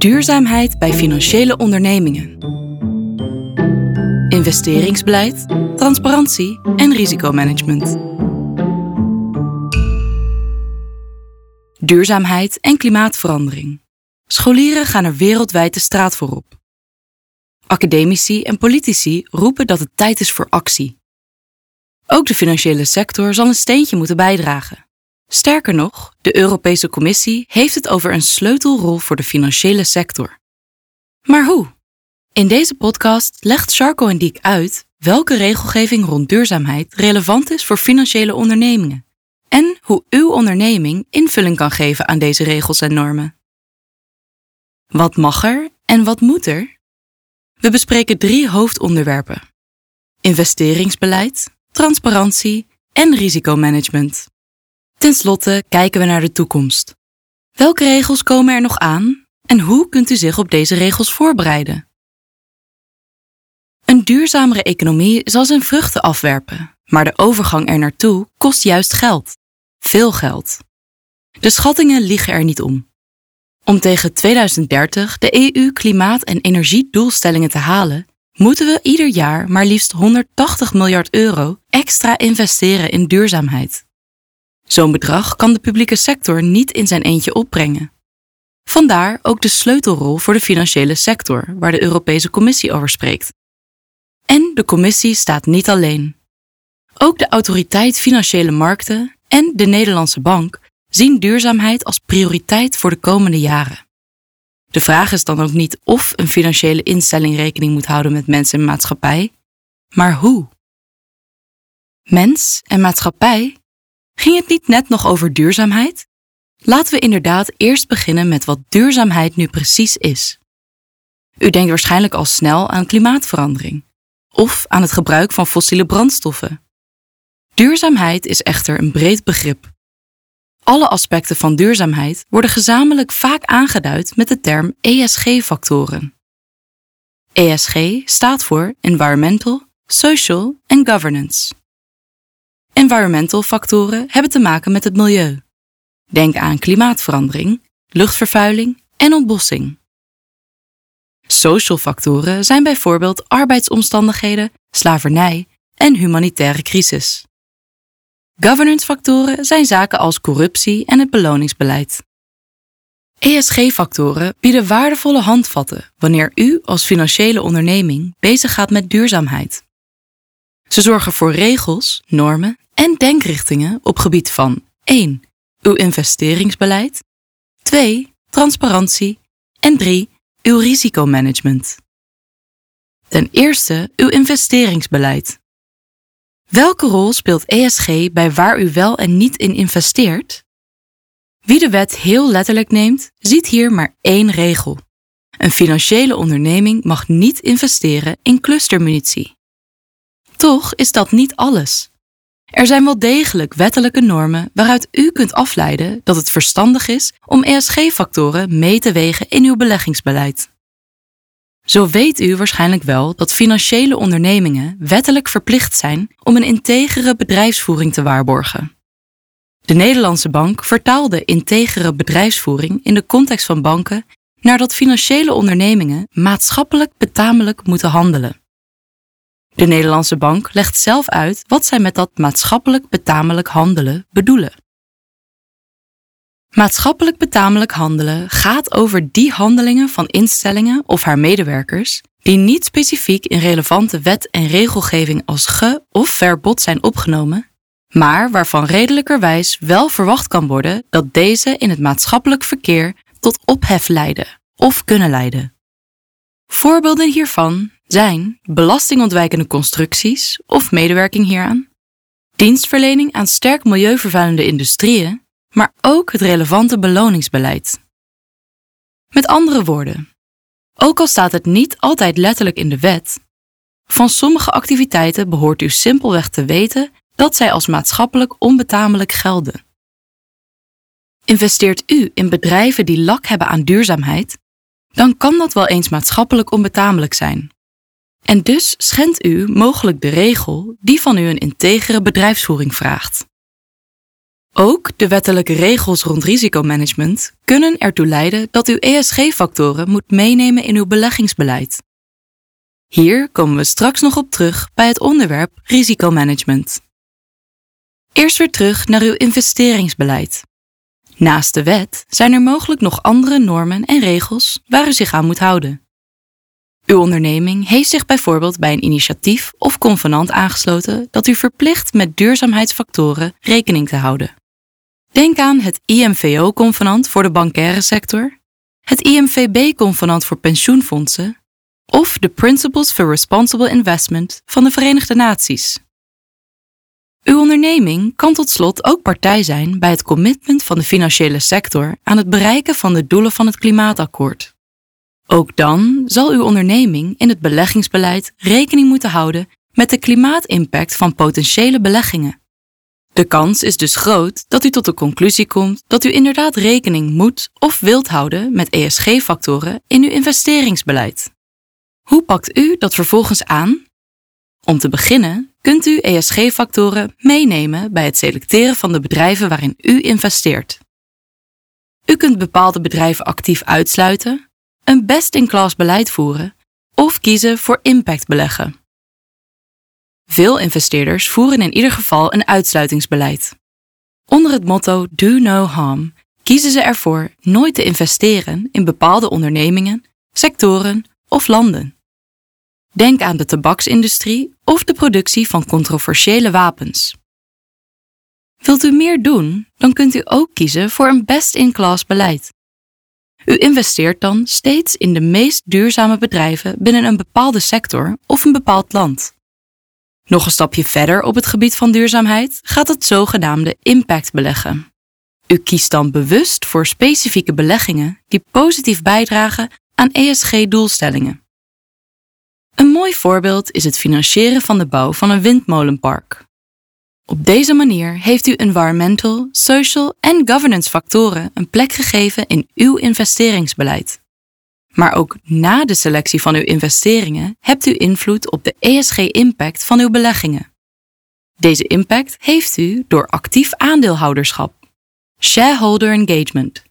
Duurzaamheid bij financiële ondernemingen. Investeringsbeleid, transparantie en risicomanagement. Duurzaamheid en klimaatverandering. Scholieren gaan er wereldwijd de straat voor op. Academici en politici roepen dat het tijd is voor actie. Ook de financiële sector zal een steentje moeten bijdragen. Sterker nog, de Europese Commissie heeft het over een sleutelrol voor de financiële sector. Maar hoe? In deze podcast legt Charco en Diek uit welke regelgeving rond duurzaamheid relevant is voor financiële ondernemingen en hoe uw onderneming invulling kan geven aan deze regels en normen. Wat mag er en wat moet er? We bespreken drie hoofdonderwerpen: investeringsbeleid, transparantie en risicomanagement. Ten slotte kijken we naar de toekomst. Welke regels komen er nog aan en hoe kunt u zich op deze regels voorbereiden? Een duurzamere economie zal zijn vruchten afwerpen, maar de overgang er naartoe kost juist geld. Veel geld. De schattingen liegen er niet om. Om tegen 2030 de EU-klimaat- en energiedoelstellingen te halen, moeten we ieder jaar maar liefst 180 miljard euro extra investeren in duurzaamheid. Zo'n bedrag kan de publieke sector niet in zijn eentje opbrengen. Vandaar ook de sleutelrol voor de financiële sector, waar de Europese Commissie over spreekt. En de Commissie staat niet alleen. Ook de Autoriteit Financiële Markten en de Nederlandse Bank zien duurzaamheid als prioriteit voor de komende jaren. De vraag is dan ook niet of een financiële instelling rekening moet houden met mensen en maatschappij, maar hoe. Mens en maatschappij Ging het niet net nog over duurzaamheid? Laten we inderdaad eerst beginnen met wat duurzaamheid nu precies is. U denkt waarschijnlijk al snel aan klimaatverandering of aan het gebruik van fossiele brandstoffen. Duurzaamheid is echter een breed begrip. Alle aspecten van duurzaamheid worden gezamenlijk vaak aangeduid met de term ESG-factoren. ESG staat voor Environmental, Social en Governance. Environmental factoren hebben te maken met het milieu. Denk aan klimaatverandering, luchtvervuiling en ontbossing. Social factoren zijn bijvoorbeeld arbeidsomstandigheden, slavernij en humanitaire crisis. Governance factoren zijn zaken als corruptie en het beloningsbeleid. ESG-factoren bieden waardevolle handvatten wanneer u als financiële onderneming bezig gaat met duurzaamheid. Ze zorgen voor regels, normen en denkrichtingen op gebied van 1. Uw investeringsbeleid, 2. Transparantie en 3. Uw risicomanagement. Ten eerste uw investeringsbeleid. Welke rol speelt ESG bij waar u wel en niet in investeert? Wie de wet heel letterlijk neemt, ziet hier maar één regel. Een financiële onderneming mag niet investeren in clustermunitie. Toch is dat niet alles. Er zijn wel degelijk wettelijke normen waaruit u kunt afleiden dat het verstandig is om ESG-factoren mee te wegen in uw beleggingsbeleid. Zo weet u waarschijnlijk wel dat financiële ondernemingen wettelijk verplicht zijn om een integere bedrijfsvoering te waarborgen. De Nederlandse bank vertaalde integere bedrijfsvoering in de context van banken naar dat financiële ondernemingen maatschappelijk betamelijk moeten handelen. De Nederlandse Bank legt zelf uit wat zij met dat maatschappelijk betamelijk handelen bedoelen. Maatschappelijk betamelijk handelen gaat over die handelingen van instellingen of haar medewerkers die niet specifiek in relevante wet en regelgeving als ge- of verbod zijn opgenomen, maar waarvan redelijkerwijs wel verwacht kan worden dat deze in het maatschappelijk verkeer tot ophef leiden of kunnen leiden. Voorbeelden hiervan zijn belastingontwijkende constructies of medewerking hieraan, dienstverlening aan sterk milieuvervuilende industrieën, maar ook het relevante beloningsbeleid. Met andere woorden, ook al staat het niet altijd letterlijk in de wet, van sommige activiteiten behoort u simpelweg te weten dat zij als maatschappelijk onbetamelijk gelden. Investeert u in bedrijven die lak hebben aan duurzaamheid, dan kan dat wel eens maatschappelijk onbetamelijk zijn. En dus schendt u mogelijk de regel die van u een integere bedrijfsvoering vraagt. Ook de wettelijke regels rond risicomanagement kunnen ertoe leiden dat u ESG-factoren moet meenemen in uw beleggingsbeleid. Hier komen we straks nog op terug bij het onderwerp risicomanagement. Eerst weer terug naar uw investeringsbeleid. Naast de wet zijn er mogelijk nog andere normen en regels waar u zich aan moet houden. Uw onderneming heeft zich bijvoorbeeld bij een initiatief of convenant aangesloten dat u verplicht met duurzaamheidsfactoren rekening te houden. Denk aan het IMVO-convenant voor de bankaire sector, het IMVB-convenant voor pensioenfondsen of de Principles for Responsible Investment van de Verenigde Naties. Uw onderneming kan tot slot ook partij zijn bij het commitment van de financiële sector aan het bereiken van de doelen van het klimaatakkoord. Ook dan zal uw onderneming in het beleggingsbeleid rekening moeten houden met de klimaatimpact van potentiële beleggingen. De kans is dus groot dat u tot de conclusie komt dat u inderdaad rekening moet of wilt houden met ESG-factoren in uw investeringsbeleid. Hoe pakt u dat vervolgens aan? Om te beginnen kunt u ESG-factoren meenemen bij het selecteren van de bedrijven waarin u investeert. U kunt bepaalde bedrijven actief uitsluiten, een best-in-class beleid voeren of kiezen voor impact beleggen. Veel investeerders voeren in ieder geval een uitsluitingsbeleid. Onder het motto Do No Harm kiezen ze ervoor nooit te investeren in bepaalde ondernemingen, sectoren of landen. Denk aan de tabaksindustrie of de productie van controversiële wapens. Wilt u meer doen, dan kunt u ook kiezen voor een best-in-class beleid. U investeert dan steeds in de meest duurzame bedrijven binnen een bepaalde sector of een bepaald land. Nog een stapje verder op het gebied van duurzaamheid gaat het zogenaamde impact beleggen. U kiest dan bewust voor specifieke beleggingen die positief bijdragen aan ESG-doelstellingen. Een mooi voorbeeld is het financieren van de bouw van een windmolenpark. Op deze manier heeft u environmental, social en governance factoren een plek gegeven in uw investeringsbeleid. Maar ook na de selectie van uw investeringen hebt u invloed op de ESG-impact van uw beleggingen. Deze impact heeft u door actief aandeelhouderschap, shareholder engagement.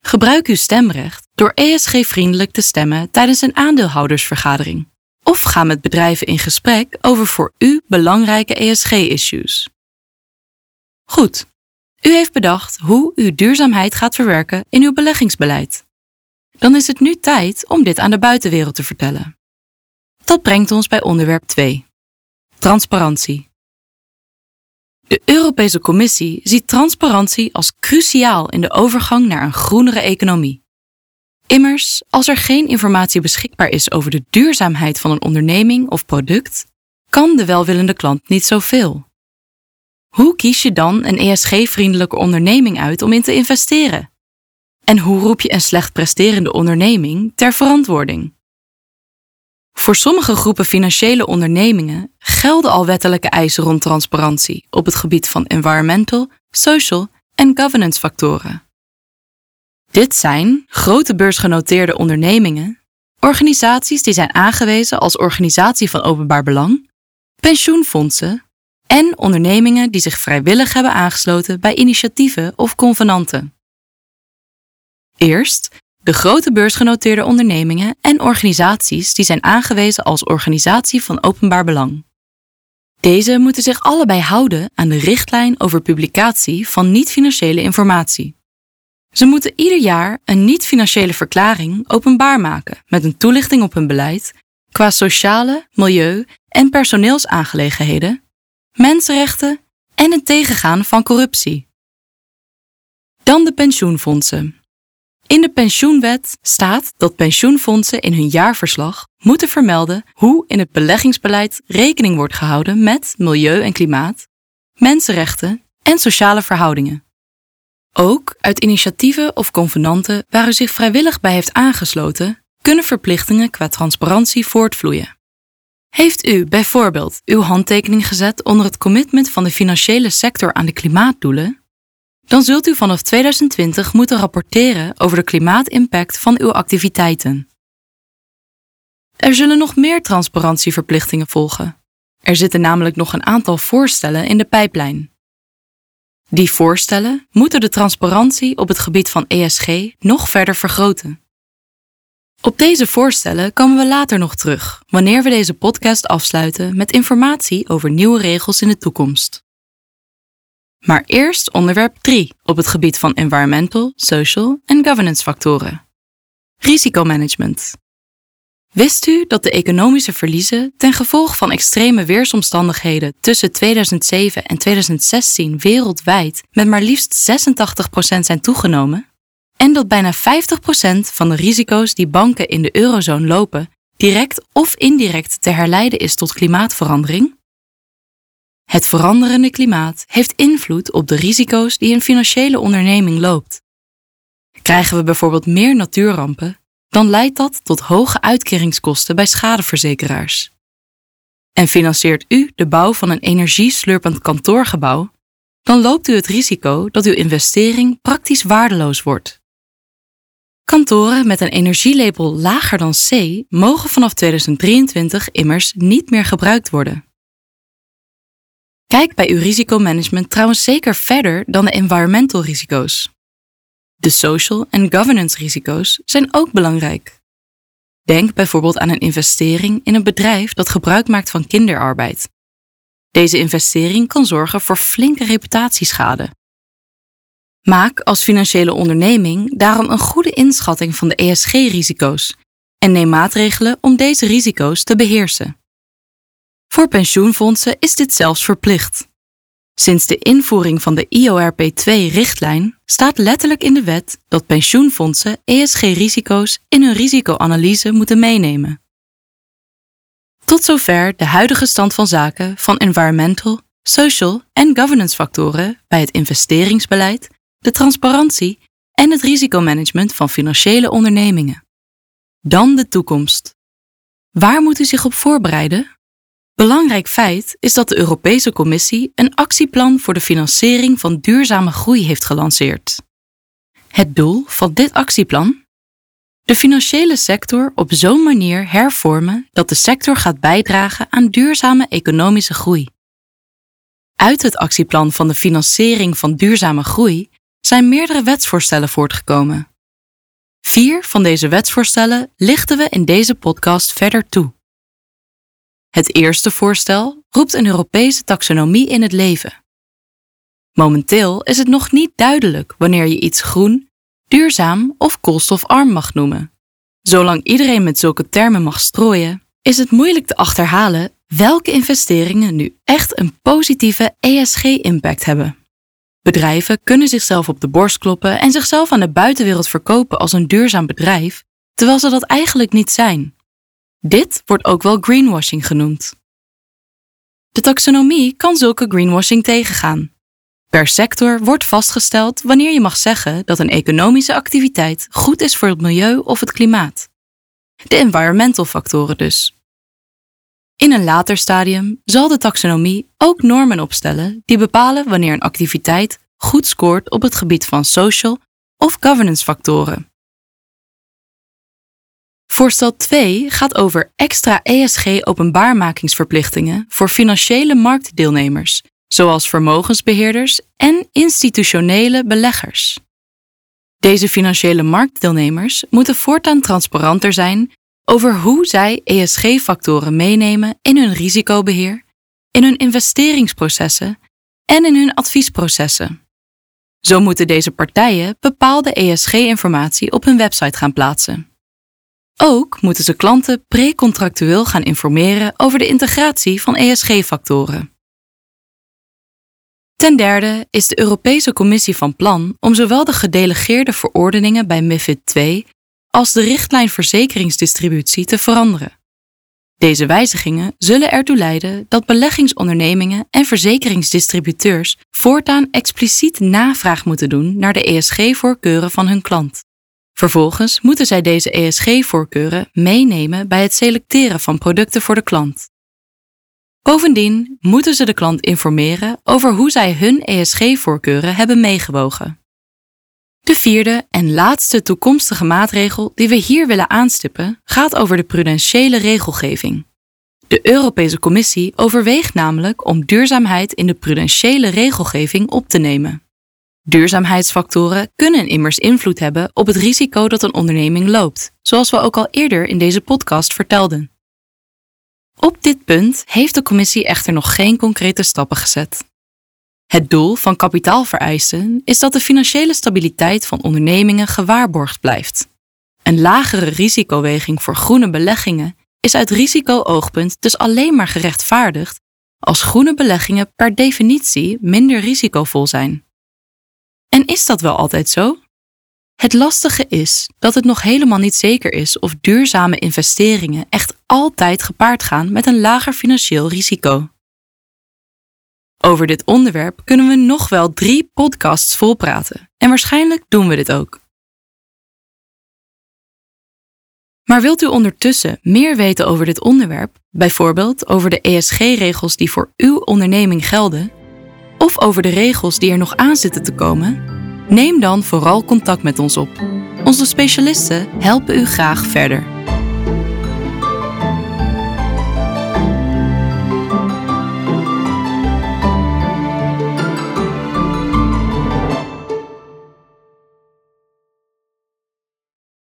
Gebruik uw stemrecht door ESG-vriendelijk te stemmen tijdens een aandeelhoudersvergadering of ga met bedrijven in gesprek over voor u belangrijke ESG-issues. Goed, u heeft bedacht hoe u duurzaamheid gaat verwerken in uw beleggingsbeleid. Dan is het nu tijd om dit aan de buitenwereld te vertellen. Dat brengt ons bij onderwerp 2. Transparantie. De Europese Commissie ziet transparantie als cruciaal in de overgang naar een groenere economie. Immers, als er geen informatie beschikbaar is over de duurzaamheid van een onderneming of product, kan de welwillende klant niet zoveel. Hoe kies je dan een ESG-vriendelijke onderneming uit om in te investeren? En hoe roep je een slecht presterende onderneming ter verantwoording? Voor sommige groepen financiële ondernemingen gelden al wettelijke eisen rond transparantie op het gebied van environmental, social en governance factoren. Dit zijn grote beursgenoteerde ondernemingen, organisaties die zijn aangewezen als organisatie van openbaar belang, pensioenfondsen en ondernemingen die zich vrijwillig hebben aangesloten bij initiatieven of convenanten. Eerst de grote beursgenoteerde ondernemingen en organisaties die zijn aangewezen als organisatie van openbaar belang. Deze moeten zich allebei houden aan de richtlijn over publicatie van niet-financiële informatie. Ze moeten ieder jaar een niet-financiële verklaring openbaar maken met een toelichting op hun beleid qua sociale, milieu en personeelsaangelegenheden, mensenrechten en het tegengaan van corruptie. Dan de pensioenfondsen. In de pensioenwet staat dat pensioenfondsen in hun jaarverslag moeten vermelden hoe in het beleggingsbeleid rekening wordt gehouden met milieu en klimaat, mensenrechten en sociale verhoudingen. Ook uit initiatieven of convenanten waar u zich vrijwillig bij heeft aangesloten, kunnen verplichtingen qua transparantie voortvloeien. Heeft u bijvoorbeeld uw handtekening gezet onder het commitment van de financiële sector aan de klimaatdoelen? Dan zult u vanaf 2020 moeten rapporteren over de klimaatimpact van uw activiteiten. Er zullen nog meer transparantieverplichtingen volgen. Er zitten namelijk nog een aantal voorstellen in de pijplijn. Die voorstellen moeten de transparantie op het gebied van ESG nog verder vergroten. Op deze voorstellen komen we later nog terug, wanneer we deze podcast afsluiten met informatie over nieuwe regels in de toekomst. Maar eerst onderwerp 3 op het gebied van environmental, social en governance factoren. Risicomanagement. Wist u dat de economische verliezen ten gevolge van extreme weersomstandigheden tussen 2007 en 2016 wereldwijd met maar liefst 86% zijn toegenomen? En dat bijna 50% van de risico's die banken in de eurozone lopen direct of indirect te herleiden is tot klimaatverandering? Het veranderende klimaat heeft invloed op de risico's die een financiële onderneming loopt. Krijgen we bijvoorbeeld meer natuurrampen, dan leidt dat tot hoge uitkeringskosten bij schadeverzekeraars. En financiert u de bouw van een energieslurpend kantoorgebouw, dan loopt u het risico dat uw investering praktisch waardeloos wordt. Kantoren met een energielabel lager dan C mogen vanaf 2023 immers niet meer gebruikt worden. Kijk bij uw risicomanagement trouwens zeker verder dan de environmental risico's. De social en governance risico's zijn ook belangrijk. Denk bijvoorbeeld aan een investering in een bedrijf dat gebruik maakt van kinderarbeid. Deze investering kan zorgen voor flinke reputatieschade. Maak als financiële onderneming daarom een goede inschatting van de ESG-risico's en neem maatregelen om deze risico's te beheersen. Voor pensioenfondsen is dit zelfs verplicht. Sinds de invoering van de IORP2-richtlijn staat letterlijk in de wet dat pensioenfondsen ESG-risico's in hun risicoanalyse moeten meenemen. Tot zover de huidige stand van zaken van environmental, social en governance factoren bij het investeringsbeleid, de transparantie en het risicomanagement van financiële ondernemingen. Dan de toekomst. Waar moet u zich op voorbereiden? Belangrijk feit is dat de Europese Commissie een actieplan voor de financiering van duurzame groei heeft gelanceerd. Het doel van dit actieplan? De financiële sector op zo'n manier hervormen dat de sector gaat bijdragen aan duurzame economische groei. Uit het actieplan van de financiering van duurzame groei zijn meerdere wetsvoorstellen voortgekomen. Vier van deze wetsvoorstellen lichten we in deze podcast verder toe. Het eerste voorstel roept een Europese taxonomie in het leven. Momenteel is het nog niet duidelijk wanneer je iets groen, duurzaam of koolstofarm mag noemen. Zolang iedereen met zulke termen mag strooien, is het moeilijk te achterhalen welke investeringen nu echt een positieve ESG-impact hebben. Bedrijven kunnen zichzelf op de borst kloppen en zichzelf aan de buitenwereld verkopen als een duurzaam bedrijf, terwijl ze dat eigenlijk niet zijn. Dit wordt ook wel greenwashing genoemd. De taxonomie kan zulke greenwashing tegengaan. Per sector wordt vastgesteld wanneer je mag zeggen dat een economische activiteit goed is voor het milieu of het klimaat. De environmental factoren dus. In een later stadium zal de taxonomie ook normen opstellen die bepalen wanneer een activiteit goed scoort op het gebied van social of governance factoren. Voorstel 2 gaat over extra ESG-openbaarmakingsverplichtingen voor financiële marktdeelnemers, zoals vermogensbeheerders en institutionele beleggers. Deze financiële marktdeelnemers moeten voortaan transparanter zijn over hoe zij ESG-factoren meenemen in hun risicobeheer, in hun investeringsprocessen en in hun adviesprocessen. Zo moeten deze partijen bepaalde ESG-informatie op hun website gaan plaatsen. Ook moeten ze klanten precontractueel gaan informeren over de integratie van ESG-factoren. Ten derde is de Europese Commissie van plan om zowel de gedelegeerde verordeningen bij MIFID II als de richtlijn verzekeringsdistributie te veranderen. Deze wijzigingen zullen ertoe leiden dat beleggingsondernemingen en verzekeringsdistributeurs voortaan expliciet navraag moeten doen naar de ESG-voorkeuren van hun klant. Vervolgens moeten zij deze ESG-voorkeuren meenemen bij het selecteren van producten voor de klant. Bovendien moeten ze de klant informeren over hoe zij hun ESG-voorkeuren hebben meegewogen. De vierde en laatste toekomstige maatregel die we hier willen aanstippen gaat over de prudentiële regelgeving. De Europese Commissie overweegt namelijk om duurzaamheid in de prudentiële regelgeving op te nemen. Duurzaamheidsfactoren kunnen immers invloed hebben op het risico dat een onderneming loopt, zoals we ook al eerder in deze podcast vertelden. Op dit punt heeft de Commissie echter nog geen concrete stappen gezet. Het doel van kapitaalvereisten is dat de financiële stabiliteit van ondernemingen gewaarborgd blijft. Een lagere risicoweging voor groene beleggingen is uit risico-oogpunt dus alleen maar gerechtvaardigd als groene beleggingen per definitie minder risicovol zijn. En is dat wel altijd zo? Het lastige is dat het nog helemaal niet zeker is of duurzame investeringen echt altijd gepaard gaan met een lager financieel risico. Over dit onderwerp kunnen we nog wel drie podcasts volpraten en waarschijnlijk doen we dit ook. Maar wilt u ondertussen meer weten over dit onderwerp, bijvoorbeeld over de ESG-regels die voor uw onderneming gelden, of over de regels die er nog aan zitten te komen? Neem dan vooral contact met ons op. Onze specialisten helpen u graag verder.